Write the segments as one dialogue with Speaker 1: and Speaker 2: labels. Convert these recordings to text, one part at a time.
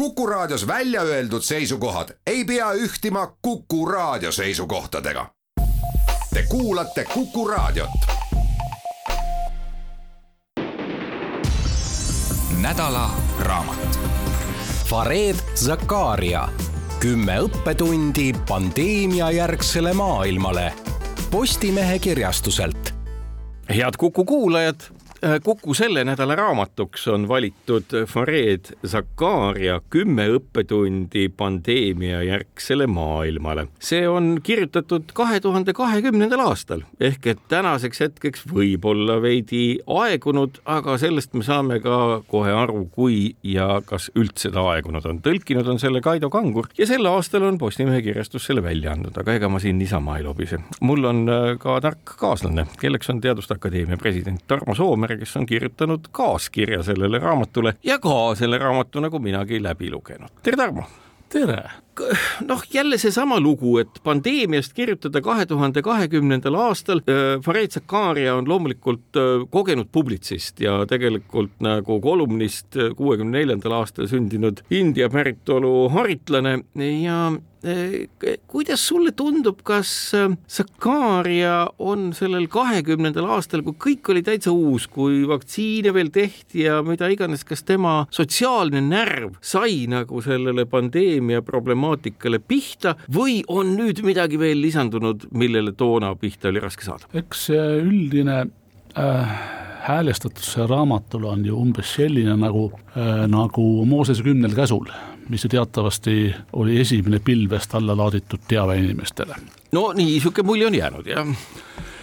Speaker 1: Kuku Raadios välja öeldud seisukohad ei pea ühtima Kuku Raadio seisukohtadega. Te kuulate Kuku Raadiot.
Speaker 2: nädala raamat. Fareed Zakaria, kümme õppetundi pandeemiajärgsele maailmale. Postimehe kirjastuselt.
Speaker 3: head Kuku kuulajad Äh, Kuku selle nädala raamatuks on valitud Fareed Zakaria kümme õppetundi pandeemia järgsele maailmale. see on kirjutatud kahe tuhande kahekümnendal aastal ehk et tänaseks hetkeks võib-olla veidi aegunud, aga sellest me saame ka kohe aru, kui ja kas üldse ta aegunud on. tõlkinud on selle Kaido Kangur ja sel aastal on Postimehe kirjastus selle välja andnud, aga ega ma siin niisama ei lobise. mul on äh, ka tark kaaslane, kelleks on Teaduste Akadeemia president Tarmo Soomer, Tammemäe, kes on kirjutanud kaaskirja sellele raamatule ja ka selle raamatu nagu minagi läbi lugenud. tere, Tarmo!
Speaker 4: tere!
Speaker 3: Noh, jälle seesama lugu, et pandeemiast kirjutada kahe tuhande kahekümnendal aastal. Äh, Fareed Zakaria on loomulikult äh, kogenud publitsist ja tegelikult nagu kolumnist äh, kuuekümne neljandal aastal sündinud India päritolu haritlane ja kuidas sulle tundub, kas Zakaria on sellel kahekümnendal aastal, kui kõik oli täitsa uus, kui vaktsiine veel tehti ja mida iganes, kas tema sotsiaalne närv sai nagu sellele pandeemia problemaatikale temaatikale pihta või on nüüd midagi veel lisandunud, millele toona pihta oli raske saada?
Speaker 4: eks see üldine äh, häälestatus raamatul on ju umbes selline nagu äh,, nagu Moosese kümnel käsul, mis ju teatavasti oli esimene pilvest alla laaditud teave inimestele.
Speaker 3: no nii, niisugune mulje on jäänud, jah.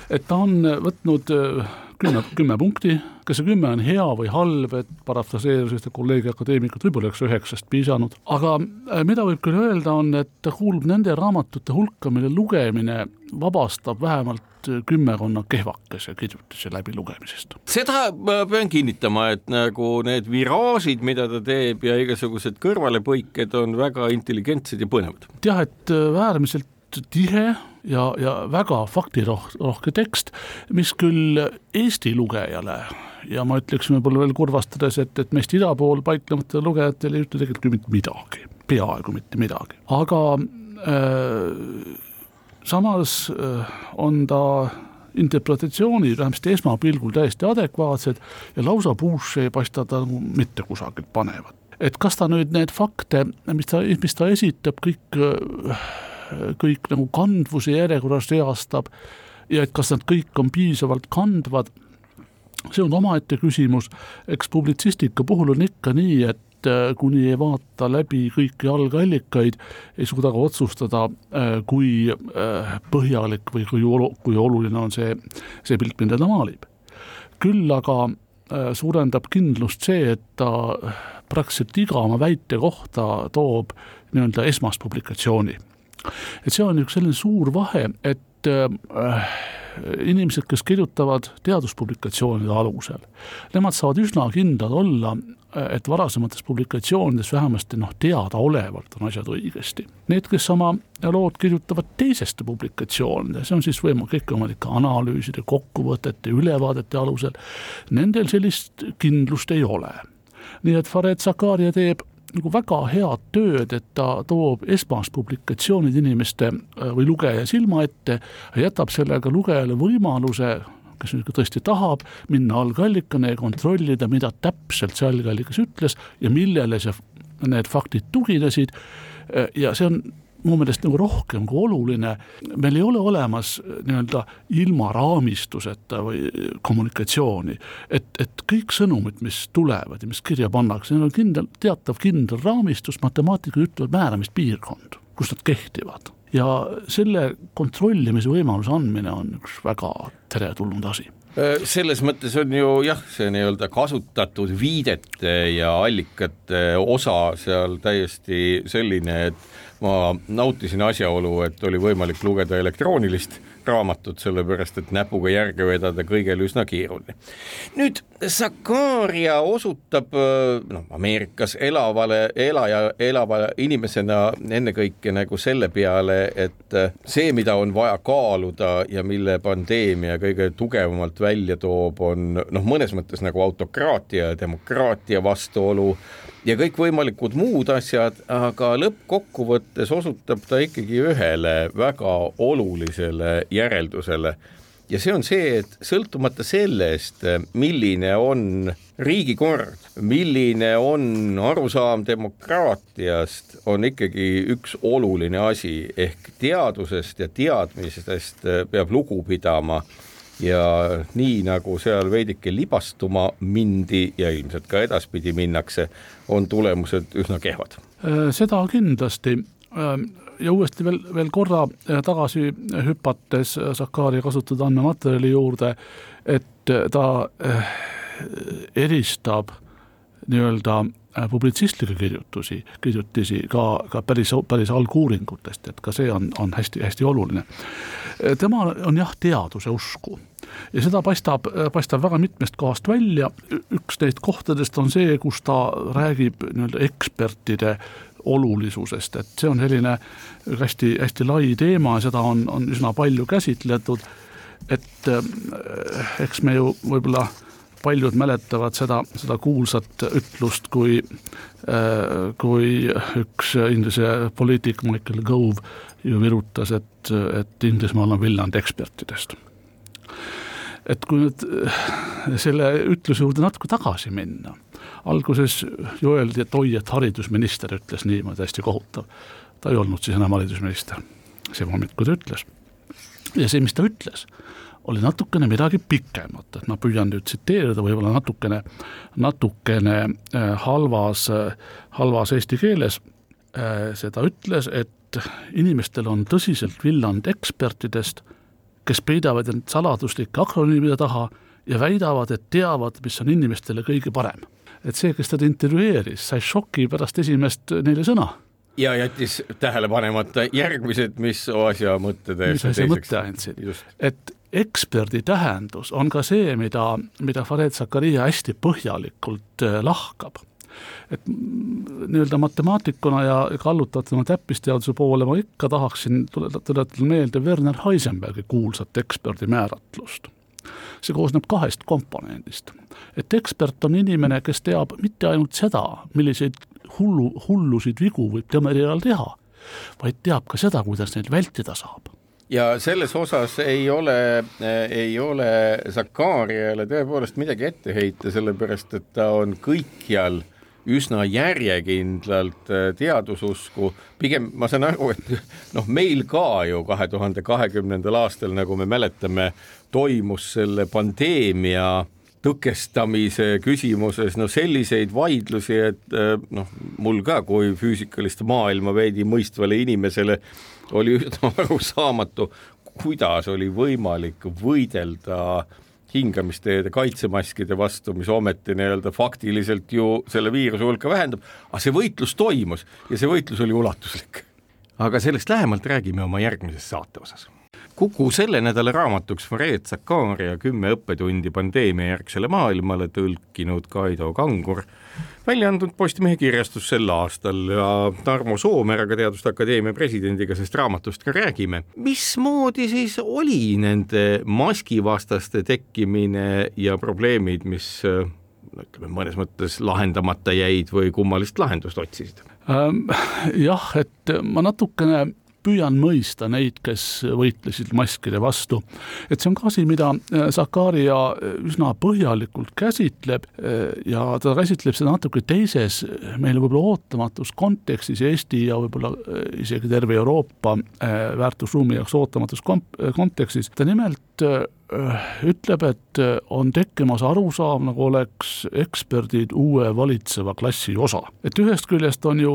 Speaker 4: et ta on võtnud äh, kümme, kümme punkti, kas see kümme on hea või halb, et parafraseerides ühte kolleegi akadeemikut, võib-olla oleks üheksast piisanud, aga äh, mida võib küll öelda, on, et ta kuulub nende raamatute hulka, mille lugemine vabastab vähemalt kümmekonna kehvakese kirjutise läbilugemisest.
Speaker 3: seda ma pean kinnitama, et nagu need viraažid, mida ta teeb ja igasugused kõrvalepõiked on väga intelligentsed ja põnevad.
Speaker 4: jah, et äh, äärmiselt tihe ja, ja väga faktirohke tekst, mis küll Eesti lugejale ja ma ütleksin võib-olla veel kurvastades, et, et meist ida pool paiknevatele lugejatele ei ütle tegelikult mitte midagi, peaaegu mitte midagi, aga äh, samas äh, on ta interpretatsioonid vähemasti esmapilgul täiesti adekvaatsed ja lausa puusse ei paista ta nagu mitte kusagilt panevat. et kas ta nüüd need fakte, mis ta, mis ta esitab, kõik äh, kõik nagu kandvuse järjekorras reastab ja et kas nad kõik on piisavalt kandvad, see on omaette küsimus, eks publitsistika puhul on ikka nii, et äh, kuni ei vaata läbi kõiki algallikaid, ei suuda ka otsustada, äh, kui äh, põhjalik või kui olu-, kui oluline on see, see pilt, mida ta maalib. küll aga suurendab kindlust see, et ta praktiliselt iga oma väite kohta toob nii-öelda esmaspublikatsiooni et see on üks selline suur vahe, et äh, inimesed, kes kirjutavad teaduspublikatsioonide alusel, nemad saavad üsna kindlad olla, et varasemates publikatsioonides vähemasti noh, teadaolevalt on asjad õigesti. Need, kes oma lood kirjutavad teiseste publikatsioonide, see on siis võimalik kõikvõimalike analüüside, kokkuvõtete, ülevaadete alusel, nendel sellist kindlust ei ole. nii et Fared Zakaria teeb nagu väga head tööd, et ta toob esmaspublikatsioonid inimeste äh, või lugeja silma ette, jätab sellega lugejale võimaluse kes nüüd tõesti tahab minna algallikana ja kontrollida, mida täpselt see algallikas ütles ja millele see, need faktid tuginesid. Äh, ja see on mu meelest nagu rohkem kui oluline, meil ei ole olemas äh, nii-öelda ilma raamistuseta või äh, kommunikatsiooni, et, et kõik sõnumid, mis tulevad ja mis kirja pannakse, neil on kindel, teatav kindel raamistus, matemaatikud ütlevad määramispiirkond, kus nad kehtivad. Ja selle kontrollimise võimaluse andmine on üks väga teretulnud asi.
Speaker 3: Äh, selles mõttes on ju jah, see nii-öelda kasutatud viidete ja allikate osa seal täiesti selline, et ma nautisin asjaolu, et oli võimalik lugeda elektroonilist raamatut, sellepärast et näpuga järge vedada kõigel üsna keeruline. nüüd Zakaria osutab noh, Ameerikas elavale, elaja, elava inimesena ennekõike nagu selle peale, et see, mida on vaja kaaluda ja mille pandeemia kõige tugevamalt välja toob, on noh, mõnes mõttes nagu autokraatia ja demokraatia vastuolu ja kõikvõimalikud muud asjad, aga lõppkokkuvõttes osutab ta ikkagi ühele väga olulisele järeldusele. Ja see on see, et sõltumata sellest, milline on riigikord, milline on arusaam demokraatiast, on ikkagi üks oluline asi. Ehk teadusest ja teadmistest peab lugu pidama ja nii nagu seal veidike libastuma mindi ja ilmselt ka edaspidi minnakse, on tulemused üsna kehvad.
Speaker 4: Äh, seda kindlasti ähm, ja uuesti veel, veel korra äh, tagasi hüpates Sakari kasutatud andmematerjali juurde, et ta äh, eristab nii-öelda publitsistlikke kirjutusi, kirjutisi ka, ka päris, päris alguuringutest, et ka see on, on hästi-hästi oluline. tema on jah, teaduse usku. Ja seda paistab, paistab väga mitmest kohast välja, üks neist kohtadest on see, kus ta räägib nii-öelda ekspertide olulisusest, et see on selline hästi-hästi lai teema ja seda on, on üsna palju käsitletud, et äh, eks me ju võib-olla paljud mäletavad seda, seda kuulsat ütlust, kui äh,, kui üks Inglise poliitik Michael Gove ju virutas, et, et Inglismaal on villand ekspertidest et kui nüüd äh, selle ütluse juurde natuke tagasi minna, alguses ju öeldi, et oi, et haridusminister ütles niimoodi, hästi kohutav. ta ei olnud siis enam haridusminister, see kui ta ütles. ja see, mis ta ütles, oli natukene midagi pikemat, et ma püüan nüüd tsiteerida võib-olla natukene, natukene äh, halvas, halvas eesti keeles, äh, seda ütles, et inimestel on tõsiselt villand ekspertidest kes peidavad end saladuslike akronüümide taha ja väidavad, et teavad, mis on inimestele kõige parem. et see, kes teda intervjueeris, sai šoki pärast esimest neile sõna
Speaker 3: ja jättis tähele panemata järgmised, mis asja mõtte
Speaker 4: täiesti teiseks. mõtte andsid, et eksperdi tähendus on ka see, mida, mida Fared Zakaria hästi põhjalikult äh, lahkab et nii-öelda matemaatikuna ja kallutatuna täppisteaduse poole ma ikka tahaksin tuletada meelde Werner Heisenbergi kuulsat eksperdi määratlust. see koosneb kahest komponendist. et ekspert on inimene, kes teab mitte ainult seda, milliseid hullu, hullusid vigu võib tema erialal teha, vaid teab ka seda, kuidas neid vältida saab
Speaker 3: ja selles osas ei ole, ei ole Zakariale tõepoolest midagi ette heita, sellepärast et ta on kõikjal üsna järjekindlalt äh, teadususku, pigem ma saan aru, et noh, meil ka ju kahe tuhande kahekümnendal aastal, nagu me mäletame, toimus selle pandeemia tõkestamise küsimuses no selliseid vaidlusi, et äh, noh, mul ka kui füüsikalist maailma veidi mõistvale inimesele oli üsna arusaamatu, kuidas oli võimalik võidelda hingamisteede kaitsemaskide vastu, mis ometi nii-öelda faktiliselt ju selle viiruse hulka vähendab, aga see võitlus toimus ja see võitlus oli ulatuslik. aga sellest lähemalt räägime oma järgmises saate osas Kuku selle nädala raamatuks Fareed Zakaria kümme õppetundi pandeemiajärgsele maailmale tõlkinud Kaido Kangur, välja andnud Postimehe kirjastus sel aastal ja Tarmo Soomeraga, Teaduste Akadeemia presidendiga sellest raamatust ka räägime. mismoodi siis oli nende maskivastaste tekkimine ja probleemid, mis ütleme mõnes mõttes lahendamata jäid või kummalist lahendust otsisid?
Speaker 4: Ähm, jah, et ma natukene püüan mõista neid, kes võitlesid maskide vastu. et see on ka asi, mida äh, Zakaria äh, üsna põhjalikult käsitleb äh, ja ta käsitleb seda natuke teises, meile võib-olla ootamatus kontekstis Eesti ja võib-olla isegi terve Euroopa väärtusruumi jaoks ootamatus kontekstis, ta nimelt ütleb, et on tekkimas arusaam, nagu oleks eksperdid uue valitseva klassi osa. et ühest küljest on ju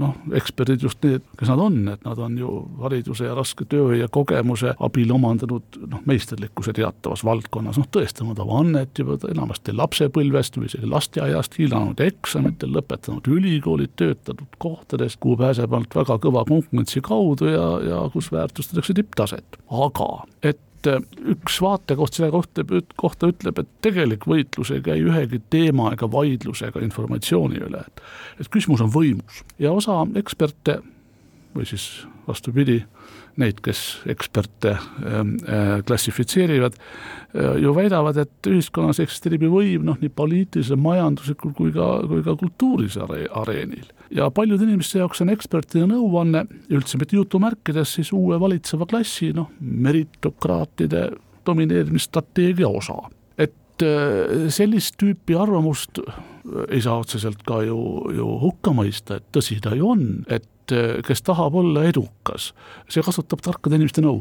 Speaker 4: noh, eksperdid just need, kes nad on, et nad on ju hariduse ja raske töö ja kogemuse abil omandanud noh, meisterlikkuse teatavas valdkonnas, noh tõestanud oma annet juba enamasti lapsepõlvest või isegi lasteaiast, hiilanud eksamitel, lõpetanud ülikoolid, töötanud kohtades, kuhu pääseb ainult väga kõva konkurentsi kaudu ja, ja kus väärtustatakse tipptaset. aga et et üks vaatekoht selle kohta, kohta ütleb, et tegelik võitlus ei käi ühegi teema ega vaidluse ega informatsiooni üle, et et küsimus on võimus ja osa eksperte või siis vastupidi, neid, kes eksperte ähm, äh, klassifitseerivad, äh, ju väidavad, et ühiskonnas eksisteerib ju võim noh, nii poliitilisel, majanduslikul kui ka, kui ka kultuurilisel areenil. Ja paljude inimeste jaoks on ekspertide nõuanne, üldse mitte jutumärkides, siis uue valitseva klassi noh, meritokraatide domineerimisstrateegia osa. et äh, sellist tüüpi arvamust ei saa otseselt ka ju, ju hukka mõista, et tõsi ta ju on, et et kes tahab olla edukas, see kasutab tarkade inimeste nõu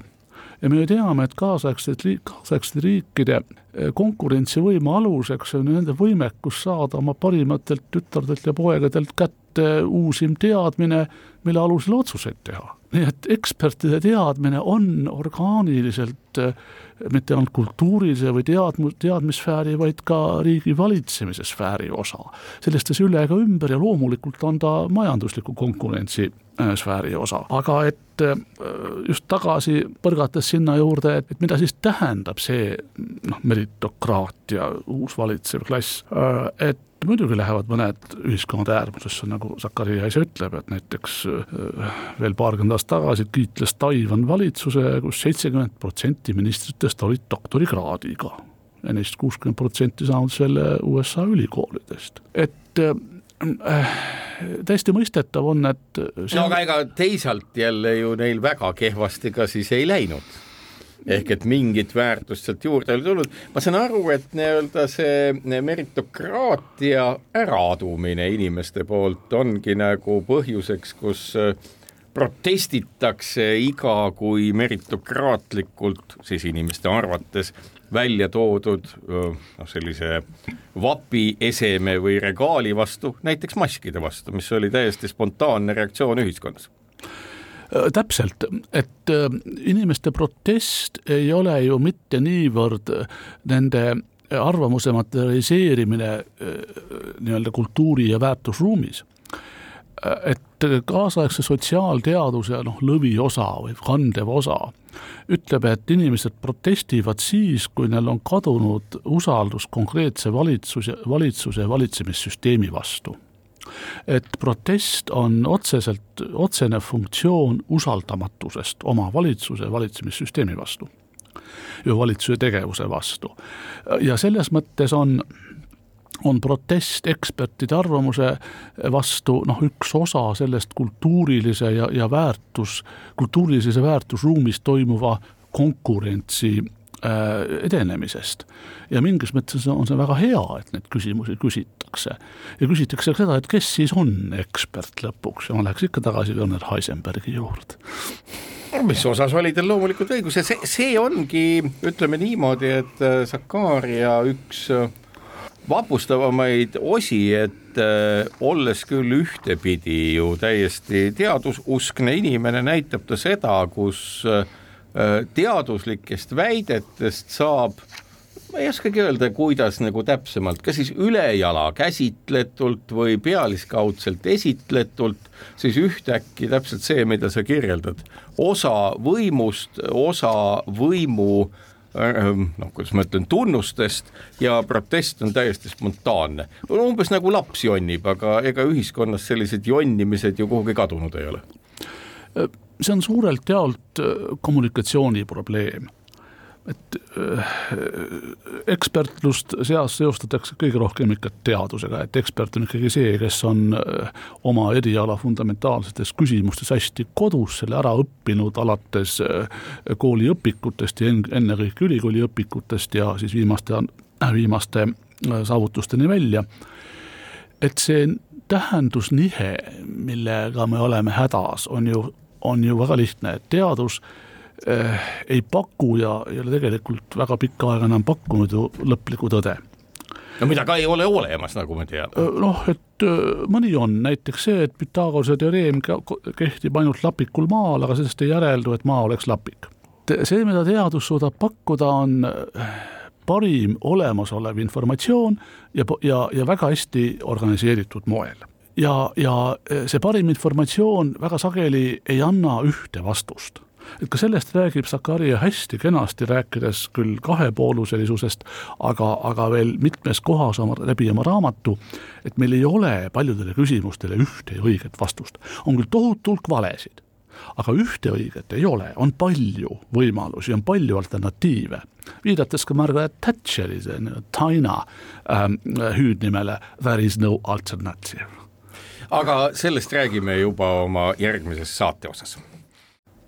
Speaker 4: ja me ju teame, et kaasaegsed, kaasaegsete riikide eh, konkurentsivõime aluseks on nende võimekus saada oma parimatelt tütardelt ja poegadelt kätte uusim teadmine, mille alusel otsuseid teha. Nii et ekspertide teadmine on orgaaniliselt eh, mitte ainult kultuurilise või teadmu-, teadmissfääri, vaid ka riigi valitsemise sfääri osa. sellest ei saa üle ega ümber ja loomulikult on ta majandusliku konkurentsi äh, sfääri osa, aga et äh, just tagasi põrgates sinna juurde, et, et mida siis tähendab see noh, meritokraatia, uus valitsev klass, äh, et muidugi lähevad mõned ühiskonnad äärmusesse, nagu Zakaria ise ütleb, et näiteks äh, veel paarkümmend aastat tagasi kiitles Taiwan valitsuse kus, seitsekümmend protsenti ministritest olid doktorikraadiga ja neist kuuskümmend protsenti saanud selle USA ülikoolidest, et äh, täiesti mõistetav on, et
Speaker 3: no aga ega teisalt jälle ju neil väga kehvasti ka siis ei läinud ehk et mingit väärtust sealt juurde ei ole tulnud. ma saan aru, et nii-öelda see meritokraatia äraadumine inimeste poolt ongi nagu põhjuseks, kus äh, protestitakse iga kui meritokraatlikult siis inimeste arvates välja toodud noh, sellise vapi eseme või regaali vastu, näiteks maskide vastu, mis oli täiesti spontaanne reaktsioon ühiskonnas
Speaker 4: täpselt, et äh, inimeste protest ei ole ju mitte niivõrd äh, nende arvamuse materialiseerimine nii-öelda kultuuri- ja väärtusruumis, et kaasaegse sotsiaalteaduse noh, lõviosa või kandev osa ütleb, et inimesed protestivad siis, kui neil on kadunud usaldus konkreetse valitsuse, valitsuse valitsemissüsteemi vastu et protest on otseselt, otsene funktsioon usaldamatusest oma valitsuse valitsemissüsteemi vastu ja valitsuse tegevuse vastu. ja selles mõttes on on protest ekspertide arvamuse vastu noh, üks osa sellest kultuurilise ja, ja väärtus, kultuurilises väärtusruumis toimuva konkurentsi edenemisest. ja mingis mõttes on see väga hea, et neid küsimusi küsitakse. ja küsitakse ka seda, et kes siis on ekspert lõpuks ja ma läheks ikka tagasi Werner Heisenbergi juurde
Speaker 3: mis osas oli teil loomulikult õigus ja see, see ongi, ütleme niimoodi, et äh, Sakaria üks äh, vapustavamaid osi, et äh, olles küll ühtepidi ju täiesti teadususkne inimene, näitab ta seda, kus äh, Äh, teaduslikest väidetest saab ma ei oskagi öelda, kuidas nagu täpsemalt, kas siis ülejala käsitletult või pealiskaudselt esitletult, siis ühtäkki täpselt see, mida sa kirjeldad, osa võimust, osa võimu ähm, noh, kuidas ma ütlen, tunnustest ja protest on täiesti spontaanne. umbes nagu laps jonnib, aga ega ühiskonnas sellised jonnimised ju kuhugi kadunud ei ole
Speaker 4: äh, see on suurelt jaolt äh, kommunikatsiooni probleem. et äh, ekspertlust seas seostatakse kõige rohkem ikka teadusega, et ekspert on ikkagi see, kes on äh, oma eriala fundamentaalsetes küsimustes hästi kodus, selle ära õppinud alates kooliõpikutest ja ennekõike ülikooli õpikutest ja siis viimaste, viimaste saavutusteni välja. et see tähendusnihe, millega me oleme hädas, on ju on ju väga lihtne, et teadus äh, ei paku ja ei ole tegelikult väga pikka aega enam pakkunud ju lõplikku tõde
Speaker 3: no mida ka ei ole olemas, nagu me teame.
Speaker 4: Äh, noh, et äh, mõni on, näiteks see, et Pythagorase teoreem kehtib ainult lapikul maal, aga sellest ei järeldu, et maa oleks lapik. see, mida teadus suudab pakkuda, on parim olemasolev informatsioon ja, ja, ja väga hästi organiseeritud moel ja, ja eh, see parim informatsioon väga sageli ei anna ühte vastust et ka sellest räägib Zakaria hästi kenasti, rääkides küll kahepoolulisusest, aga, aga veel mitmes kohas oma, läbi oma raamatu, et meil ei ole paljudele küsimustele ühte ja õiget vastust. on küll tohutu hulk valesid, aga ühte õiget ei ole, on palju võimalusi, on palju alternatiive. viidates ka Margaret Thatcheri Taina ähm, hüüdnimele There is no alternative.
Speaker 3: Aga sellest räägime juba oma järgmises saate osas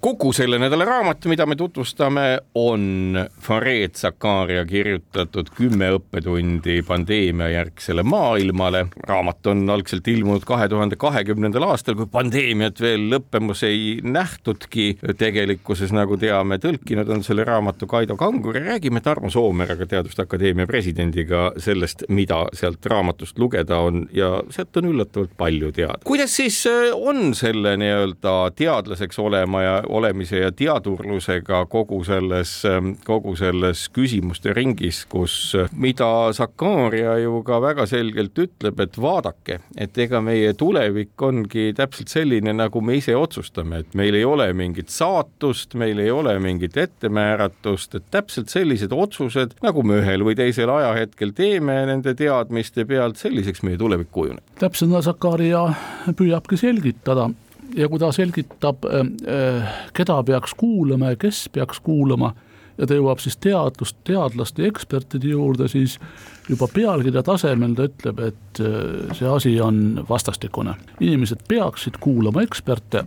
Speaker 3: kogu selle nädala raamat, mida me tutvustame, on Fareed Zakaria kirjutatud Kümme õppetundi pandeemiajärgsele maailmale. raamat on algselt ilmunud kahe tuhande kahekümnendal aastal, kui pandeemiat veel lõppemas ei nähtudki. tegelikkuses, nagu teame, tõlkinud on selle raamatu Kaido Kangur ja räägime Tarmo Soomeraga, Teaduste Akadeemia presidendiga sellest, mida sealt raamatust lugeda on ja sealt on üllatavalt palju teada. kuidas siis äh, on selle nii-öelda teadlaseks olema ja olemise ja teadurlusega kogu selles, kogu selles küsimuste ringis, kus, mida Sakaria ju ka väga selgelt ütleb, et vaadake, et ega meie tulevik ongi täpselt selline, nagu me ise otsustame, et meil ei ole mingit saatust, meil ei ole mingit ettemääratust, et täpselt sellised otsused, nagu me ühel või teisel ajahetkel teeme nende teadmiste pealt, selliseks meie tulevik kujuneb.
Speaker 4: täpselt, Sakaria püüabki selgitada ja kui ta selgitab, äh, äh, keda peaks kuulama ja kes peaks kuulama ja ta jõuab siis teadlust, teadlaste ja ekspertide juurde, siis juba pealkirja tasemel ta ütleb, et äh, see asi on vastastikune. inimesed peaksid kuulama eksperte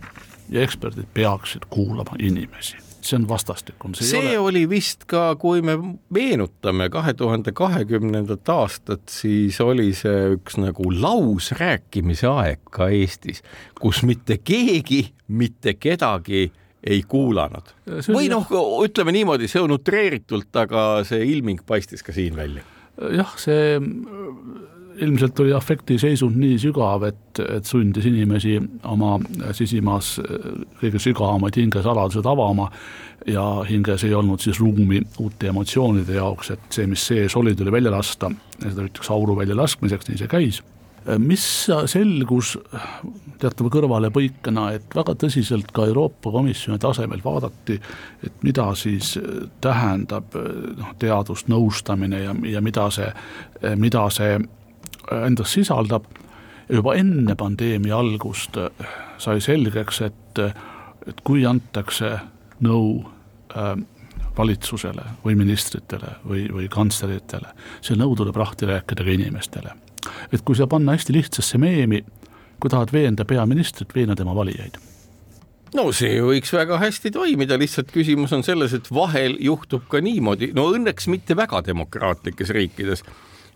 Speaker 4: ja eksperdid peaksid kuulama inimesi see on vastastikune.
Speaker 3: see, see ole... oli vist ka, kui me meenutame kahe tuhande kahekümnendat aastat, siis oli see üks nagu lausrääkimise aeg ka Eestis, kus mitte keegi mitte kedagi ei kuulanud. või noh, ütleme niimoodi, see on utreeritult, aga see ilming paistis ka siin välja.
Speaker 4: jah, see ilmselt oli afektiseisund nii sügav, et, et sundis inimesi oma sisimas kõige sügavamaid hingesaladused avama ja hinges ei olnud siis ruumi uute emotsioonide jaoks, et see, mis sees oli, tuli välja lasta seda võetakse auru väljalaskmiseks, nii see käis. mis selgus teatava kõrvalepõikena, et väga tõsiselt ka Euroopa Komisjoni tasemel vaadati, et mida siis tähendab noh, teadusnõustamine ja, ja mida see, mida see endas sisaldab. juba enne pandeemia algust sai selgeks, et, et kui antakse nõu äh, valitsusele või ministritele või, või kantsleritele, see nõu tuleb lahti rääkida ka inimestele. et kui sa panna hästi lihtsasse meemi, kui tahad veenda peaministrit, veena tema valijaid
Speaker 3: no see võiks väga hästi toimida, lihtsalt küsimus on selles, et vahel juhtub ka niimoodi, no õnneks mitte väga demokraatlikes riikides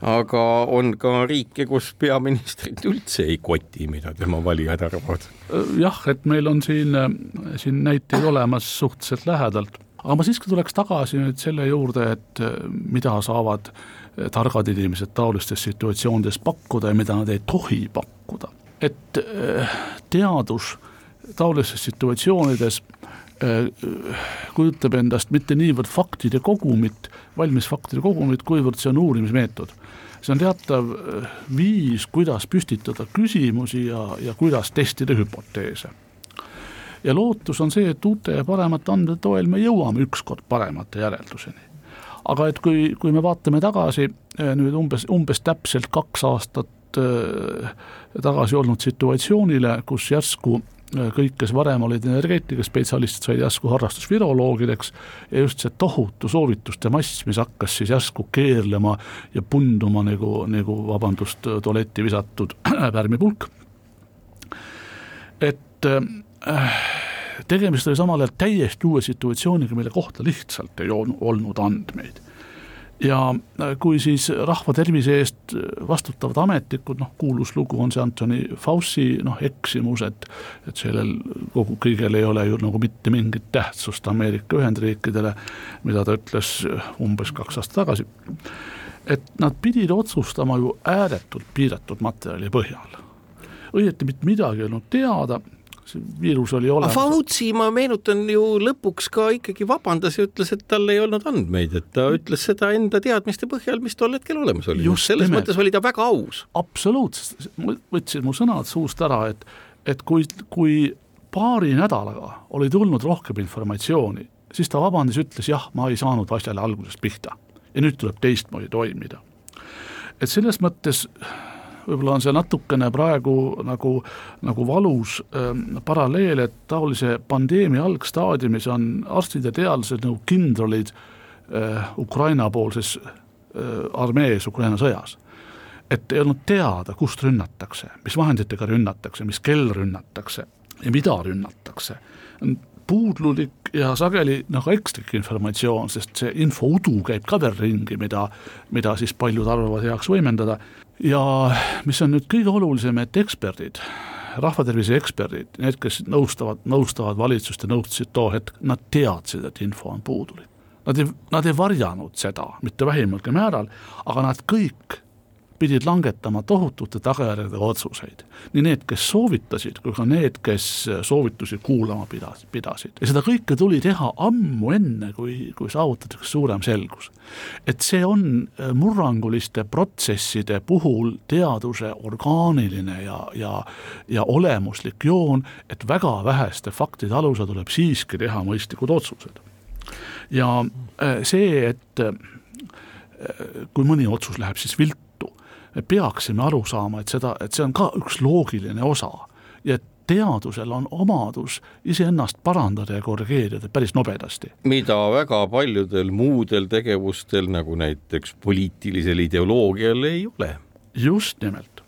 Speaker 3: aga on ka riike, kus peaministrit üldse ei koti, mida tema valijad arvavad.
Speaker 4: jah, et meil on siin, siin näiteid olemas suhteliselt lähedalt, aga ma siiski tuleks tagasi nüüd selle juurde, et mida saavad targad inimesed taolistes situatsioonides pakkuda ja mida nad ei tohi pakkuda. et teadus taolistes situatsioonides kujutab endast mitte niivõrd faktide kogumit, valmis faktide kogumit, kuivõrd see on uurimismeetod see on teatav äh, viis, kuidas püstitada küsimusi ja, ja kuidas testida hüpoteese. ja lootus on see, et uute ja paremate andmete toel me jõuame ükskord paremate järelduseni. aga et kui, kui me vaatame tagasi äh, nüüd umbes, umbes täpselt kaks aastat äh, tagasi olnud situatsioonile, kus järsku kõik, kes varem olid energeetikaspetsialistid, said järsku harrastusviroloogideks ja just see tohutu soovituste mass, mis hakkas siis järsku keerlema ja punduma nagu, nagu vabandust, tualetti visatud pärmipulk. et äh, tegemist oli samal ajal täiesti uue situatsiooniga, mille kohta lihtsalt ei olnud andmeid ja äh, kui siis rahva tervise eest vastutavad ametnikud, noh kuulus lugu on see Anthony Fauci noh eksimus, et et sellel kogu kõigel ei ole ju nagu mitte mingit tähtsust Ameerika Ühendriikidele, mida ta ütles umbes kaks aastat tagasi, et nad pidid otsustama ju ääretult piiratud materjali põhjal. õieti mitte midagi ei olnud teada see viirus oli olemas.
Speaker 3: Fauci, ma meenutan ju lõpuks ka ikkagi vabandas ja ütles, et tal ei olnud andmeid, et ta ütles seda enda teadmiste põhjal, mis tol hetkel olemas oli. selles nimelt. mõttes oli ta väga aus.
Speaker 4: absoluutselt, võtsid mu sõnad suust ära, et, et kui, kui paari nädalaga oli tulnud rohkem informatsiooni, siis ta vabandas, ütles jah, ma ei saanud asjale algusest pihta ja nüüd tuleb teistmoodi toimida. et selles mõttes võib-olla on see natukene praegu nagu, nagu valus ähm, paralleel, et taolise pandeemia algstaadiumis on arstid ja teadlased nagu kindralid äh, Ukraina-poolses äh, armees Ukraina sõjas et ei olnud teada, kust rünnatakse, mis vahenditega rünnatakse, mis kell rünnatakse ja mida rünnatakse puudlulik ja sageli nagu ekslik informatsioon, sest see infoudu käib ka veel ringi, mida, mida siis paljud arvavad heaks võimendada. Ja mis on nüüd kõige olulisem, et eksperdid, rahvatervise eksperdid, need, kes nõustavad, nõustavad valitsust ja nõustasid too hetk, nad teadsid, et info on puudulik. Nad ei, nad ei varjanud seda mitte vähimalgi määral, aga nad kõik pidid langetama tohutute tagajärgedega otsuseid. nii need, kes soovitasid, kui ka need, kes soovitusi kuulama pidas, pidasid. ja seda kõike tuli teha ammu enne, kui, kui saavutatakse suurem selgus. et see on äh, murranguliste protsesside puhul teaduse orgaaniline ja, ja, ja olemuslik joon, et väga väheste faktide alusel tuleb siiski teha mõistlikud otsused. ja äh, see, et äh, kui mõni otsus läheb siis viltu, me peaksime aru saama, et seda, et see on ka üks loogiline osa ja et teadusel on omadus iseennast parandada ja korrigeerida päris nobedasti.
Speaker 3: mida väga paljudel muudel tegevustel, nagu näiteks poliitilisel ideoloogial ei ole.
Speaker 4: just nimelt,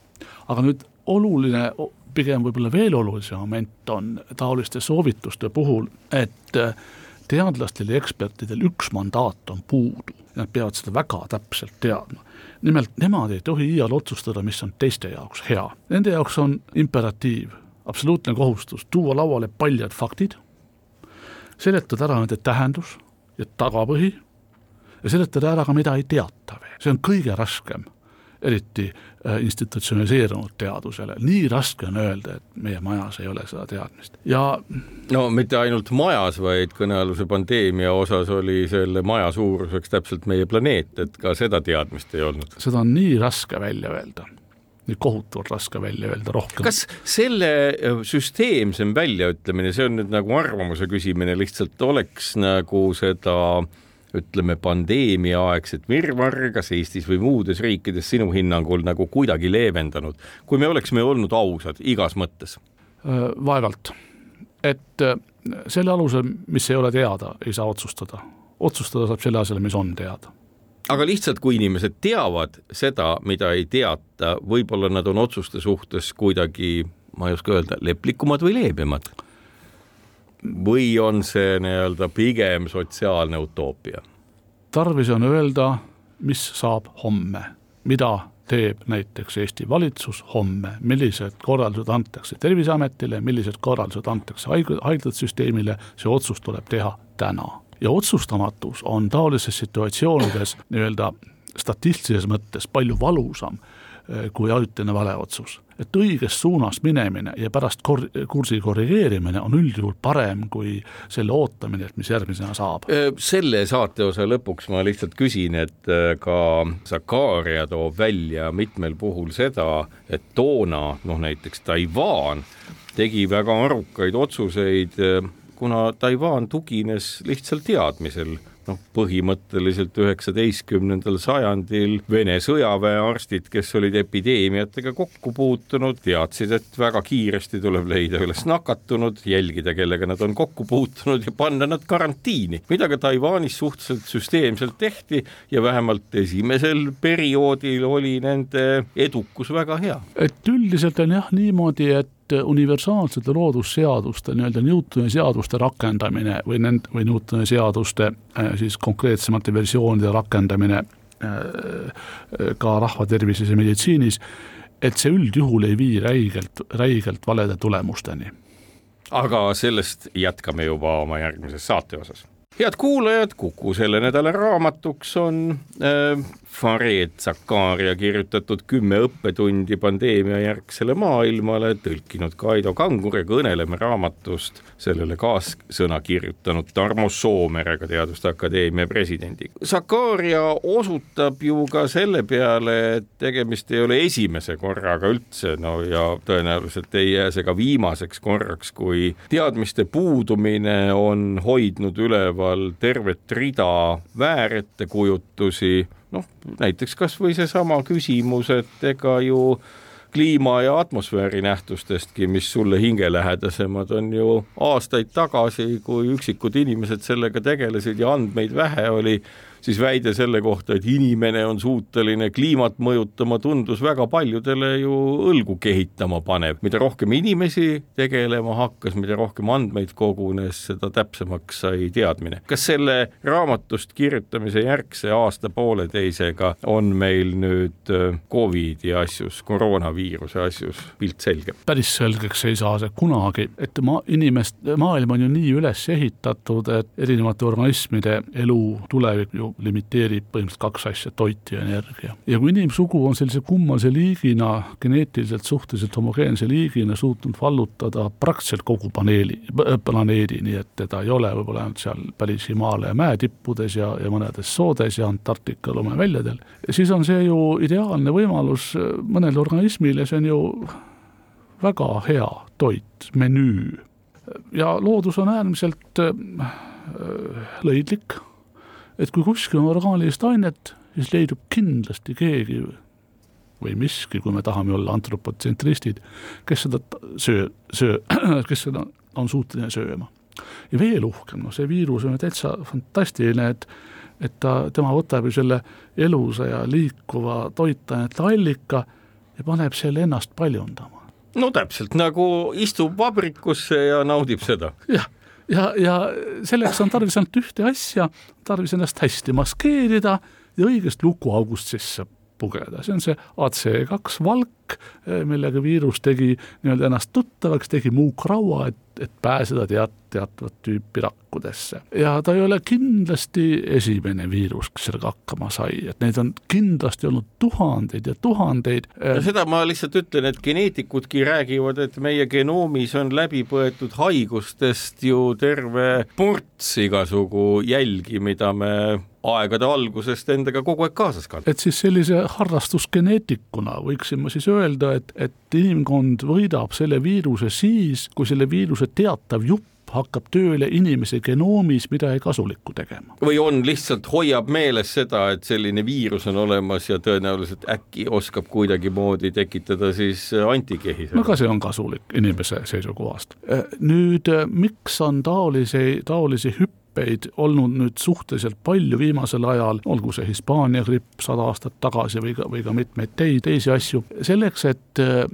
Speaker 4: aga nüüd oluline, pigem võib-olla veel olulisem moment on taoliste soovituste puhul, et teadlastel ja ekspertidel üks mandaat on puudu, nad peavad seda väga täpselt teadma nimelt nemad ei tohi iial otsustada, mis on teiste jaoks hea. Nende jaoks on imperatiiv, absoluutne kohustus tuua lauale paljad faktid, seletada ära nende tähendus ja tagapõhi ja seletada ära ka, mida ei teata veel, see on kõige raskem eriti äh, institutsionaliseerunud teadusele, nii raske on öelda, et meie majas ei ole seda teadmist ja
Speaker 3: no mitte ainult majas, vaid kõnealuse pandeemia osas oli selle maja suuruseks täpselt meie planeet, et ka seda teadmist ei olnud.
Speaker 4: seda on nii raske välja öelda nii kohutavalt raske välja öelda rohkem.
Speaker 3: kas selle äh, süsteemsem väljaütlemine, see on nüüd nagu arvamuse küsimine, lihtsalt oleks nagu seda äh, ütleme, pandeemiaaegset virvarri, kas Eestis või muudes riikides sinu hinnangul nagu kuidagi leevendanud, kui me oleksime olnud ausad igas mõttes?
Speaker 4: Äh, vaevalt, et äh, selle alusel, mis ei ole teada, ei saa otsustada. otsustada saab selle asemel, mis on teada
Speaker 3: aga lihtsalt, kui inimesed teavad seda, mida ei teata, võib-olla nad on otsuste suhtes kuidagi, ma ei oska öelda, leplikumad või leebemad või on see nii-öelda pigem sotsiaalne utoopia?
Speaker 4: tarvis on öelda, mis saab homme, mida teeb näiteks Eesti valitsus homme, millised korraldused antakse Terviseametile, millised korraldused antakse haigla, haiglasüsteemile, see otsus tuleb teha täna. ja otsustamatus on taolises situatsioonides nii-öelda statistilises mõttes palju valusam kui ajutine valeotsus et õiges suunas minemine ja pärast kor-, kursi korrigeerimine on üldjuhul parem kui selle ootamine, et mis järgmisena saab.
Speaker 3: selle saateosa lõpuks ma lihtsalt küsin, et ka Zakaria toob välja mitmel puhul seda, et toona noh, näiteks Taiwan tegi väga arukaid otsuseid, kuna Taiwan tugines lihtsalt teadmisel noh, põhimõtteliselt üheksateistkümnendal sajandil Vene sõjaväearstid, kes olid epideemiatega kokku puutunud, teadsid, et väga kiiresti tuleb leida üles nakatunud, jälgida, kellega nad on kokku puutunud ja panna nad karantiini, mida ka Taiwanis suhteliselt süsteemselt tehti ja vähemalt esimesel perioodil oli nende edukus väga hea.
Speaker 4: et üldiselt on jah niimoodi, et universaalsete loodusseaduste, nii-öelda Newtoni seaduste rakendamine või nend-, või Newtoni seaduste äh, siis konkreetsemate versioonide rakendamine äh, äh, ka rahvatervises ja meditsiinis, et see üldjuhul ei vii räigelt, räigelt valede tulemusteni.
Speaker 3: aga sellest jätkame juba oma järgmises saate osas head kuulajad, Kuku selle nädala raamatuks on äh, Fareed Zakaria kirjutatud kümme õppetundi pandeemiajärgsele maailmale, tõlkinud Kaido Kangur ja kõneleme raamatust sellele kaassõna kirjutanud Tarmo Soomerega, Teaduste Akadeemia presidendiga. Zakaria osutab ju ka selle peale, et tegemist ei ole esimese korraga üldse, no ja tõenäoliselt ei jää see ka viimaseks korraks, kui teadmiste puudumine on hoidnud üleval tervet rida väärettekujutlusi noh, näiteks kas või seesama küsimus, et ega ju kliima ja atmosfääri nähtustestki, mis sulle hingelähedasemad, on ju aastaid tagasi, kui üksikud inimesed sellega tegelesid ja andmeid vähe oli siis väide selle kohta, et inimene on suuteline kliimat mõjutama, tundus väga paljudele ju õlgu kehitama panev. mida rohkem inimesi tegelema hakkas, mida rohkem andmeid kogunes, seda täpsemaks sai teadmine. kas selle raamatust kirjutamise järgse aasta-pooleteisega on meil nüüd äh, Covidi asjus, koroonaviiruse asjus pilt selge?
Speaker 4: päris selgeks ei saa see kunagi, et ma, inimest, maailm on ju nii üles ehitatud, et erinevate organismide elu, tulevik ju limiteerib põhimõtteliselt kaks asja, toit ja energia. ja kui inimsugu on sellise kummalise liigina, geneetiliselt suhteliselt homogeense liigina suutnud vallutada praktiliselt kogu paneeli, planeedi, nii et teda ei ole võib-olla ainult seal päris Himaalaja mäetippudes ja, ja mõnedes soodes ja Antarktika lumeväljadel, siis on see ju ideaalne võimalus mõnele organismile, see on ju väga hea toit, menüü. ja loodus on äärmiselt äh, lõidlik et kui kuskil on orgaanilist ainet, siis leidub kindlasti keegi või miski, kui me tahame olla antropotsentristid, kes seda söö, söö, kes seda on suuteline sööma. ja veel uhkem, noh see viirus on täitsa fantastiline, et et ta, tema võtab ju selle elusa ja liikuva toitainete allika ja paneb selle ennast paljundama.
Speaker 3: no täpselt nagu istub vabrikusse ja naudib seda.
Speaker 4: jah ja, ja selleks on tarvis ainult ühte asja, tarvis ennast hästi maskeerida ja õigest lukuaugust sisse pugeda, see on see AC2 valk, millega viirus tegi nii-öelda ennast tuttavaks, tegi muukraua, et et pääseda teat-, teatavat tüüpi rakkudesse. ja ta ei ole kindlasti esimene viirus, kes sellega hakkama sai, et neid on kindlasti olnud tuhandeid ja tuhandeid.
Speaker 3: no seda ma lihtsalt ütlen, et geneetikudki räägivad, et meie genoomis on läbi põetud haigustest ju terve ports igasugu jälgi, mida me aegade algusest endaga kogu aeg kaasas kannab.
Speaker 4: et siis sellise harrastusgeneetikuna võiksin ma siis öelda, et, et inimkond võidab selle viiruse siis, kui selle viiruse teatav jupp hakkab tööle inimese genoomis midagi kasulikku tegema.
Speaker 3: või on lihtsalt, hoiab meeles seda, et selline viirus on olemas ja tõenäoliselt äkki oskab kuidagimoodi tekitada siis antikehi.
Speaker 4: no ka see on kasulik inimese seisukohast. nüüd miks on taolisi, taolisi hüppe gripeid olnud nüüd suhteliselt palju viimasel ajal, olgu see Hispaania gripp sada aastat tagasi või ka, või ka mitmeid teisi, teisi asju, selleks, et äh,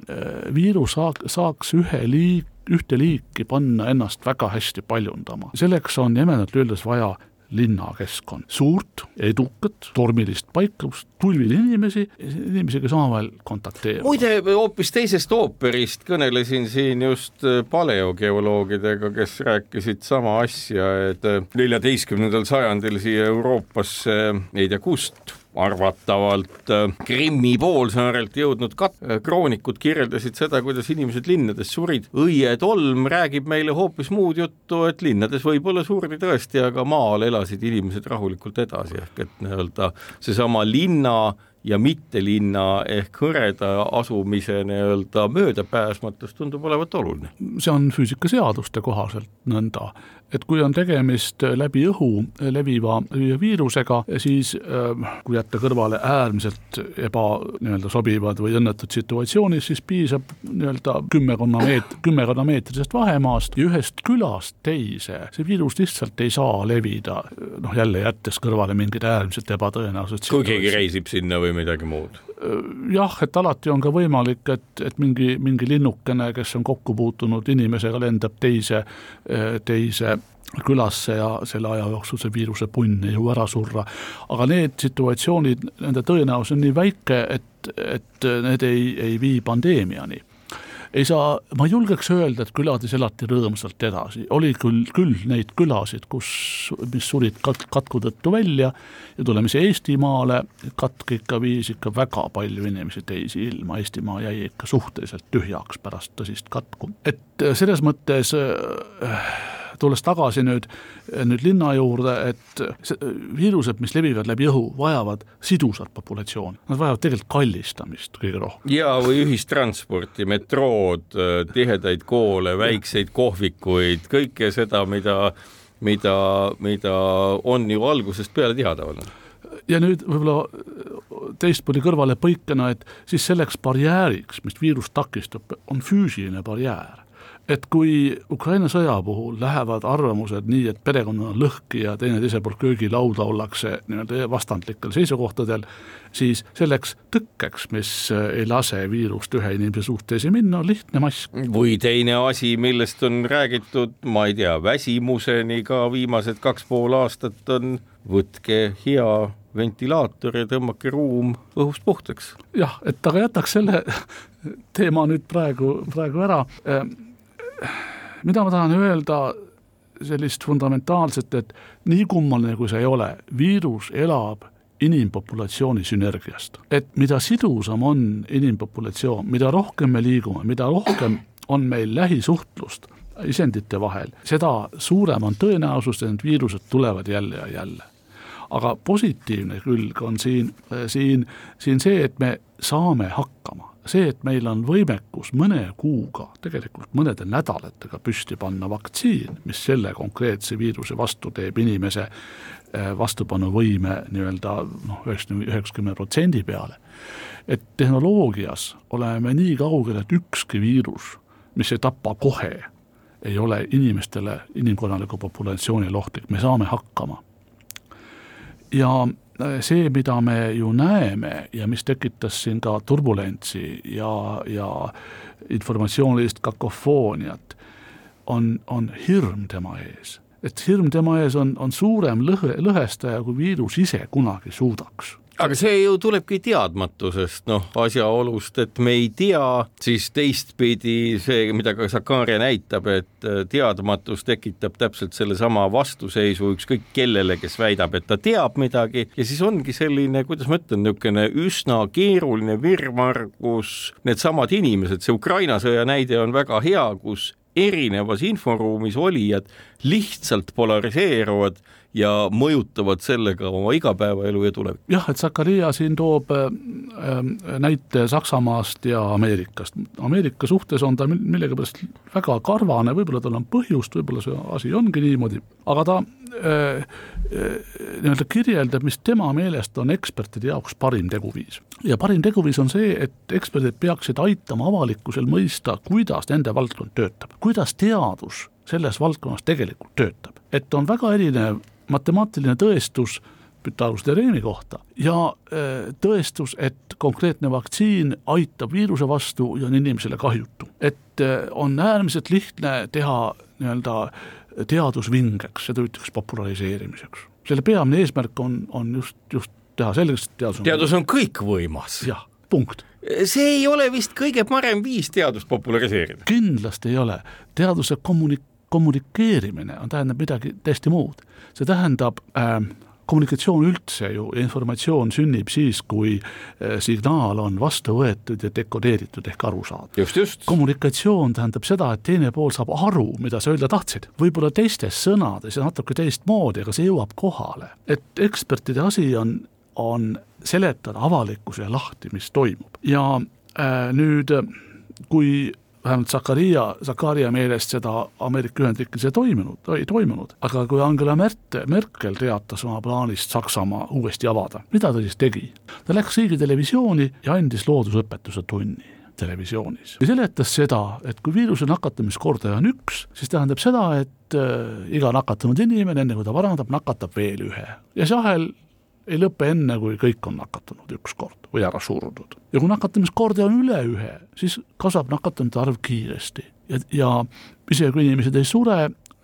Speaker 4: viirus saaks, saaks ühe liik, ühte liiki panna ennast väga hästi paljundama. selleks on jämedalt öeldes vaja linnakeskkond, suurt, edukat, tormilist paikavust, tulvil inimesi, kes omavahel kontakteeruvad.
Speaker 3: muide, hoopis teisest ooperist kõnelesin siin just äh, paleogeoloogidega, kes rääkisid sama asja, et äh, neljateistkümnendal sajandil siia Euroopasse ei tea kust arvatavalt äh, Krimmi poolsaarelt jõudnud kat-, äh, kroonikud kirjeldasid seda, kuidas inimesed linnades surid. õietolm räägib meile hoopis muud juttu, et linnades võib-olla surdi tõesti, aga maal elasid inimesed rahulikult edasi, ehk et nii-öelda seesama linna ja mittelinna ehk hõreda asumise nii-öelda möödapääsmatus tundub olevat oluline.
Speaker 4: see on füüsikaseaduste kohaselt nõnda, et kui on tegemist läbi õhu leviva viirusega, siis äh, kui jätta kõrvale äärmiselt eba nii-öelda sobivad või õnnetud situatsioonid, siis piisab nii-öelda kümmekonna meet-, kümmekonna meetrisest vahemaast ja ühest külast teise, see viirus lihtsalt ei saa levida, noh jälle jättes kõrvale mingid äärmiselt ebatõenäolised
Speaker 3: kui keegi reisib sinna või midagi muud?
Speaker 4: Jah, et alati on ka võimalik, et, et mingi, mingi linnukene, kes on kokku puutunud inimesega, lendab teise, teise külasse ja selle aja jooksul see viiruse punn ei jõua ära surra. aga need situatsioonid, nende tõenäosus on nii väike, et, et need ei, ei vii pandeemiani ei saa, ma julgeks öelda, et külades elati rõõmsalt edasi, oli küll, küll neid külasid, kus, mis surid kat-, katku tõttu välja ja tuleme siia Eestimaale, katk ikka viis ikka väga palju inimesi teisi ilma, Eestimaa jäi ikka suhteliselt tühjaks pärast tõsist katku, et selles mõttes äh, tulles tagasi nüüd, nüüd linna juurde, et viirused, mis levivad läbi õhu, vajavad sidusat populatsiooni, nad vajavad tegelikult kallistamist kõige rohkem.
Speaker 3: ja, või ühistransporti, metrood, tihedaid koole, väikseid kohvikuid, kõike seda, mida, mida, mida on ju algusest peale teada olnud.
Speaker 4: Ja nüüd võib-olla teistpidi kõrvale põikena, et siis selleks barjääriks, mis viirust takistab, on füüsiline barjäär et kui Ukraina sõja puhul lähevad arvamused nii, et perekonnad on lõhki ja teineteise poolt köögilauda ollakse nii-öelda vastandlikel seisukohtadel, siis selleks tõkkeks, mis ei lase viirust ühe inimese suust teise minna, on lihtne mask.
Speaker 3: või teine asi, millest on räägitud, ma ei tea, väsimuseni ka viimased kaks pool aastat on, võtke hea ventilaator ja tõmmake ruum õhust puhtaks.
Speaker 4: jah, et aga jätaks selle teema nüüd praegu, praegu ära mida ma tahan öelda sellist fundamentaalset, et nii kummaline kui see ei ole, viirus elab inimpopulatsiooni sünergiast. et mida sidusam on inimpopulatsioon, mida rohkem me liigume, mida rohkem on meil lähisuhtlust isendite vahel, seda suurem on tõenäosus, et need viirused tulevad jälle ja jälle. aga positiivne külg on siin, siin, siin see, et me saame hakkama see, et meil on võimekus mõne kuuga, tegelikult mõnede nädalatega püsti panna vaktsiin, mis selle konkreetse viiruse vastu teeb inimese eh, vastupanuvõime nii-öelda noh, üheksakümne, üheksakümne protsendi peale. et tehnoloogias oleme nii kaugel, et ükski viirus, mis ei tapa kohe, ei ole inimestele, inimkonnaliku populatsioonile ohtlik, me saame hakkama. Ja see, mida me ju näeme ja mis tekitas siin ka turbulentsi ja, ja informatsioonilist kakofooniat, on, on hirm tema ees. et hirm tema ees on, on suurem lõhe, lõhestaja, kui viirus ise kunagi suudaks
Speaker 3: aga see ju tulebki teadmatusest, noh, asjaolust, et me ei tea, siis teistpidi see, mida ka Sakaria näitab, et äh, teadmatus tekitab täpselt sellesama vastuseisu ükskõik kellele, kes väidab, et ta teab midagi. Ja siis ongi selline, kuidas ma ütlen, niisugune üsna keeruline virvarr, kus needsamad inimesed, see Ukraina sõja näide on väga hea, kus erinevas inforuumis olijad lihtsalt polariseeruvad ja mõjutavad sellega oma igapäevaelu ja tulevikku.
Speaker 4: jah, et Zakaria siin toob äh, äh, näite Saksamaast ja Ameerikast. Ameerika suhtes on ta millegipärast väga karvane, võib-olla tal on põhjust, võib-olla see asi ongi niimoodi, aga ta äh, äh, nii-öelda kirjeldab, mis tema meelest on ekspertide jaoks parim teguviis. ja parim teguviis on see, et eksperdid peaksid aitama avalikkusel mõista, kuidas nende valdkond töötab, kuidas teadus selles valdkonnas tegelikult töötab. et on väga erinev matemaatiline tõestus Pythagorase kohta ja äh, tõestus, et konkreetne vaktsiin aitab viiruse vastu ja on inimesele kahjutu. et äh, on äärmiselt lihtne teha nii-öelda teadusvingeks, seda ütleks populariseerimiseks. selle peamine eesmärk on, on just, just teha selgeks, et
Speaker 3: teadus on teadus on kõikvõimas.
Speaker 4: jah, punkt
Speaker 3: see ei ole vist kõige parem viis teadust populariseerida.
Speaker 4: kindlasti ei ole, teaduse kommunik-, kommunikeerimine on, tähendab midagi täiesti muud. see tähendab äh, kommunikatsioon üldse ju informatsioon sünnib siis, kui äh, signaal on vastu võetud ja dekodeeritud ehk aru saadud.
Speaker 3: just, just.
Speaker 4: kommunikatsioon tähendab seda, et teine pool saab aru, mida sa öelda tahtsid. võib-olla teistes sõnades ja natuke teistmoodi, aga see jõuab kohale. et ekspertide asi on, on seletada avalikkusele lahti, mis toimub ja äh, nüüd kui vähemalt Zakaria, Zakaria meelest seda Ameerika Ühendriikides ei toimunud, ei toimunud. aga kui Angela Merkel, Merkel teatas oma plaanist Saksamaa uuesti avada, mida ta siis tegi? ta läks riigitelevisiooni ja andis loodusõpetuse tunni televisioonis ja seletas seda, et kui viiruse nakatumiskordaja on üks, siis tähendab seda, et äh, iga nakatunud inimene, enne kui ta parandab, nakatab veel ühe ja see ahel ei lõpe enne, kui kõik on nakatunud ükskord või ära surdud. ja kui nakatumiskordaja on üle ühe, siis kasvab nakatunute arv kiiresti ja, ja isegi kui inimesed ei sure,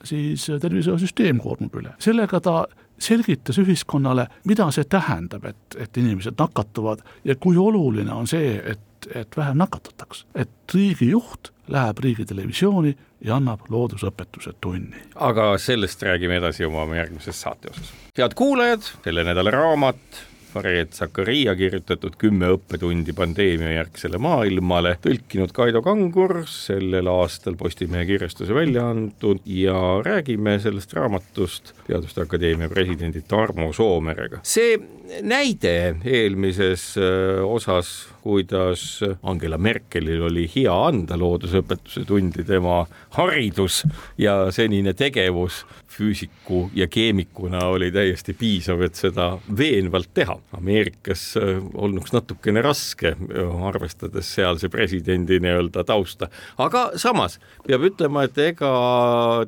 Speaker 4: siis tervishoiusüsteem koormub üle. sellega ta selgitas ühiskonnale, mida see tähendab, et, et inimesed nakatuvad ja kui oluline on see, et, et vähem nakatataks. et riigijuht läheb riigitelevisiooni ja annab loodusõpetuse tunni.
Speaker 3: aga sellest räägime edasi oma järgmises saate osas. head kuulajad, selle nädala raamat Fareed Zakaria kirjutatud Kümme õppetundi pandeemiajärgsele maailmale, tõlkinud Kaido Kangur, sellel aastal Postimehe kirjastuse välja antud ja räägime sellest raamatust Teaduste Akadeemia presidendi Tarmo Soomerega. see näide eelmises äh, osas kuidas Angela Merkelil oli hea anda loodusõpetuse tundi, tema haridus ja senine tegevus füüsiku ja keemikuna oli täiesti piisav, et seda veenvalt teha. Ameerikas äh, olnuks natukene raske, arvestades sealse presidendi nii-öelda tausta, aga samas peab ütlema, et ega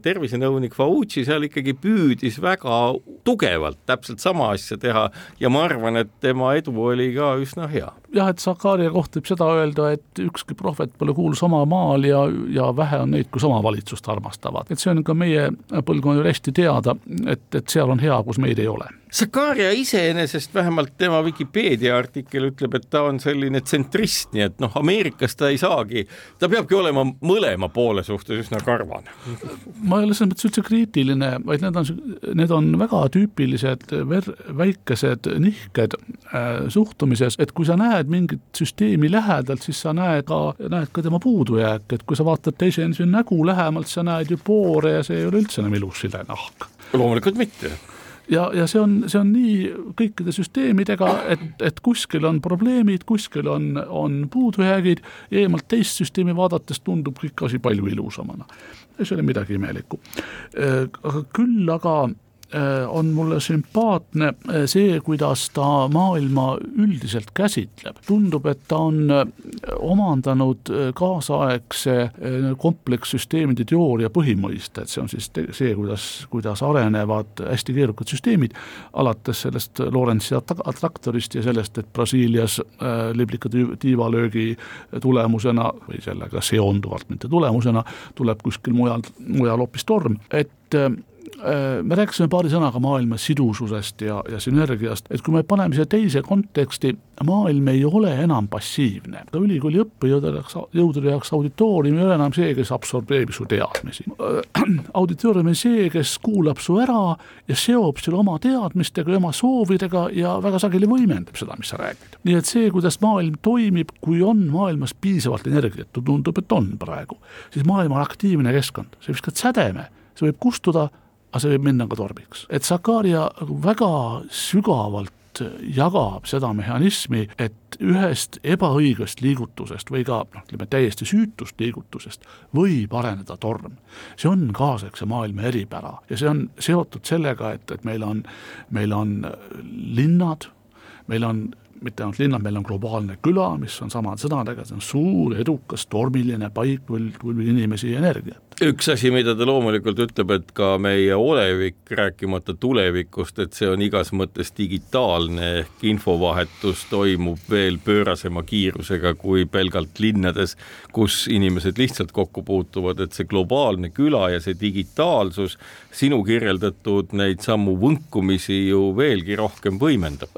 Speaker 3: tervisenõunik Fauci seal ikkagi püüdis väga tugevalt täpselt sama asja teha ja ma arvan, et tema edu oli ka üsna hea
Speaker 4: jah, et Sakaria kohta võib seda öelda, et ükski prohvet pole kuulus oma maal ja, ja vähe on neid, kes oma valitsust armastavad, et see on ka meie põlvkonnal hästi teada, et, et seal on hea, kus meid ei ole
Speaker 3: Sakaria iseenesest, vähemalt tema Vikipeedia artikkel ütleb, et ta on selline tsentrist, nii et noh, Ameerikas ta ei saagi, ta peabki olema mõlema poole suhtes üsna karvane.
Speaker 4: ma ei ole selles mõttes üldse kriitiline, vaid need on, need on väga tüüpilised ver-, väikesed nihked äh, suhtumises, et kui sa näed mingit süsteemi lähedalt, siis sa näed ka, näed ka tema puudujääke, et kui sa vaatad teise inimese nägu lähemalt, sa näed ju poore ja see ei ole üldse enam ilus silenahk.
Speaker 3: loomulikult mitte
Speaker 4: ja, ja see on, see on nii kõikide süsteemidega, et, et kuskil on probleemid, kuskil on, on puudujäägid, eemalt teist süsteemi vaadates tundub kõik asi palju ilusamana. ja see ei ole midagi imelikku. Äh, aga küll aga on mulle sümpaatne äh, see, kuidas ta maailma üldiselt käsitleb. tundub, et ta on äh, omandanud kaasaegse komplekssüsteemide teooria põhimõiste, et see on siis see, kuidas, kuidas arenevad hästi keerukad süsteemid, alates sellest Lorentzi attraktorist ja sellest, et Brasiilias liblika tiivalöögi tulemusena või sellega seonduvalt, mitte tulemusena, tuleb kuskil mujal, mujal hoopis torm, et Äh, me rääkisime paari sõnaga maailma sidususest ja, ja sünergiast, et kui me paneme siia teise konteksti, maailm ei ole enam passiivne. ka ülikooli õppejõudude jaoks, jõudude jaoks auditoorium ei ole enam see, kes absorbeerib su teadmisi. Äh, auditoorium on see, kes kuulab su ära ja seob selle oma teadmistega ja oma soovidega ja väga sageli võimendab seda, mis sa räägid. nii et see, kuidas maailm toimib, kui on maailmas piisavalt energiat, tundub, et on praegu, siis maailm on aktiivne keskkond, sa viskad sädeme, see võib kustuda aga see võib minna ka tormiks. et Sakaria väga sügavalt jagab seda mehhanismi, et ühest ebaõigest liigutusest või ka noh, ütleme täiesti süütust liigutusest võib areneda torm. see on kaasaegse maailma eripära ja see on seotud sellega, et, et meil on, meil on linnad, meil on mitte ainult linnad, meil on globaalne küla, mis on samade sõnadega, see on suur, edukas, tormiline paik, küll inimesi ja energiat.
Speaker 3: üks asi, mida ta loomulikult ütleb, et ka meie olevik, rääkimata tulevikust, et see on igas mõttes digitaalne ehk infovahetus toimub veel pöörasema kiirusega kui pelgalt linnades, kus inimesed lihtsalt kokku puutuvad, et see globaalne küla ja see digitaalsus sinu kirjeldatud neid samu võnkumisi ju veelgi rohkem võimendab.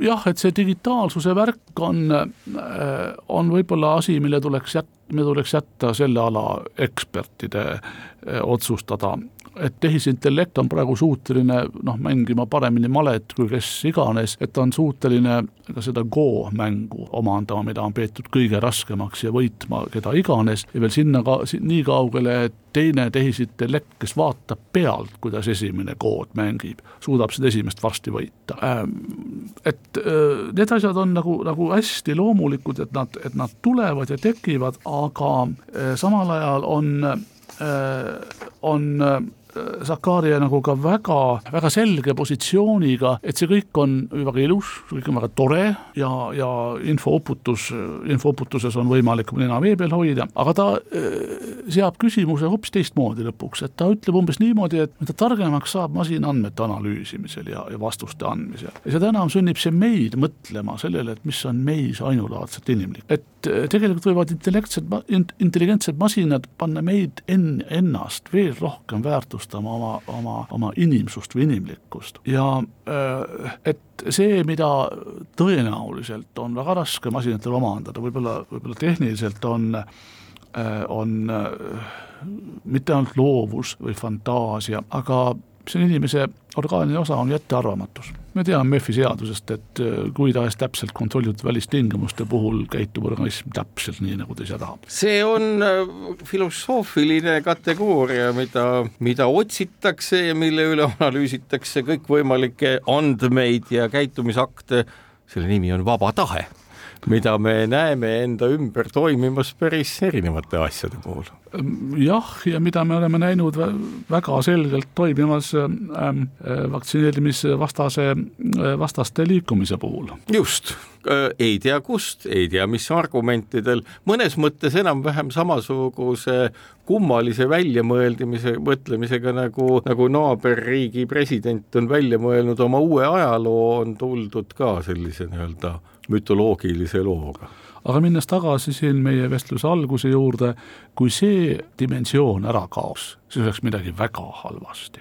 Speaker 4: jah, et see digi-, digitaalsuse värk on, äh, on võib-olla asi, mille tuleks jät-, mille tuleks jätta selle ala ekspertide äh, otsustada et tehisintellekt on praegu suuteline noh, mängima paremini malet kui kes iganes, et ta on suuteline ka seda Go mängu omandama, mida on peetud kõige raskemaks ja võitma keda iganes ja veel sinna ka nii kaugele, et teine tehisintellekt, kes vaatab pealt, kuidas esimene kood mängib, suudab seda esimest varsti võita. Ähm, et äh, need asjad on nagu, nagu hästi loomulikud, et nad, et nad tulevad ja tekivad, aga äh, samal ajal on, äh, on Zakaria nagu ka väga, väga selge positsiooniga, et see kõik on väga ilus, kõik on väga tore ja, ja infouputus, infouputuses on võimalik nina vee peal hoida, aga ta äh, seab küsimuse hoopis teistmoodi lõpuks, et ta ütleb umbes niimoodi, et mida targemaks saab masin andmete analüüsimisel ja, ja vastuste andmisel. ja seda enam sunnib see meid mõtlema sellele, et mis on meis ainulaadselt inimlik. et äh, tegelikult võivad intellektsed, intelligentsed masinad panna meid enn-, ennast veel rohkem väärtustama väärtustama oma, oma, oma inimsust või inimlikkust ja äh, et see, mida tõenäoliselt on väga raske masinatel omandada, võib-olla, võib-olla tehniliselt on, äh, on äh, mitte ainult loovus või fantaasia, aga see on inimese orgaaniline osa, on ettearvamatus. Me teame MEF-i seadusest, et äh, kui tahes täpselt kontrollitud välistingimuste puhul käitub organism täpselt nii, nagu ta ise tahab.
Speaker 3: see on äh, filosoofiline kategooria, mida, mida otsitakse ja mille üle analüüsitakse kõikvõimalikke andmeid ja käitumisakte, selle nimi on vaba tahe mida me näeme enda ümber toimimas päris erinevate asjade puhul.
Speaker 4: jah, ja mida me oleme näinud väga selgelt toimimas ähm, vaktsineerimisvastase, vastaste liikumise puhul.
Speaker 3: just, ei tea kust, ei tea mis argumentidel, mõnes mõttes enam-vähem samasuguse kummalise väljamõeldimise, mõtlemisega nagu, nagu naaberriigi president on välja mõelnud oma uue ajaloo, on tuldud ka sellise nii-öelda mütoloogilise looga.
Speaker 4: Aga minnes tagasi siin meie vestluse alguse juurde, kui see dimensioon ära kaoks, siis oleks midagi väga halvasti.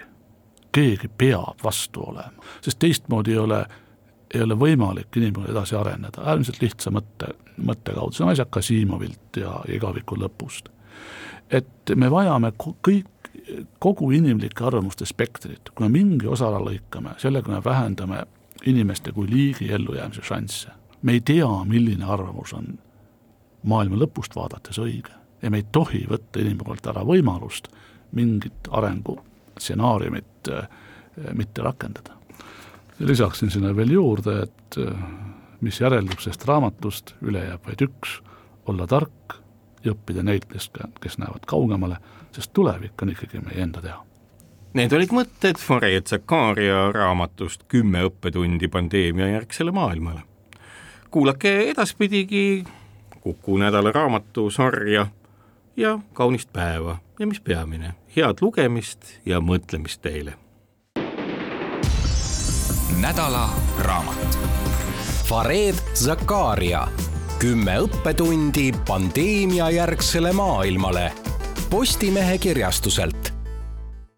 Speaker 4: keegi peab vastu olema, sest teistmoodi ei ole, ei ole võimalik inimene edasi areneda, äärmiselt lihtsa mõtte, mõtte kaudu, see on asjad Kasimovilt ja igaviku lõpust. et me vajame kõik, kogu inimlike arvamuste spektrit, kui me mingi osa ära lõikame, sellega me vähendame inimeste kui liigi ellujäämise šansse me ei tea, milline arvamus on maailma lõpust vaadates õige. Ja me ei tohi võtta inimpoolt ära võimalust mingit arengustsenaariumit äh, mitte rakendada. lisaksin sinna veel juurde, et äh, mis järeldub sellest raamatust, üle jääb vaid üks, olla tark ja õppida neitest, kes näevad kaugemale, sest tulevik on ikkagi meie enda teha.
Speaker 3: Need olid mõtted Fareed Zakaria raamatust Kümme õppetundi pandeemia järgsele maailmale kuulake edaspidigi Kuku nädala raamatusarja ja kaunist päeva ja mis peamine, head lugemist ja mõtlemist teile.
Speaker 2: nädala raamat. Fareed Zakaria, kümme õppetundi pandeemiajärgsele maailmale Postimehe kirjastuselt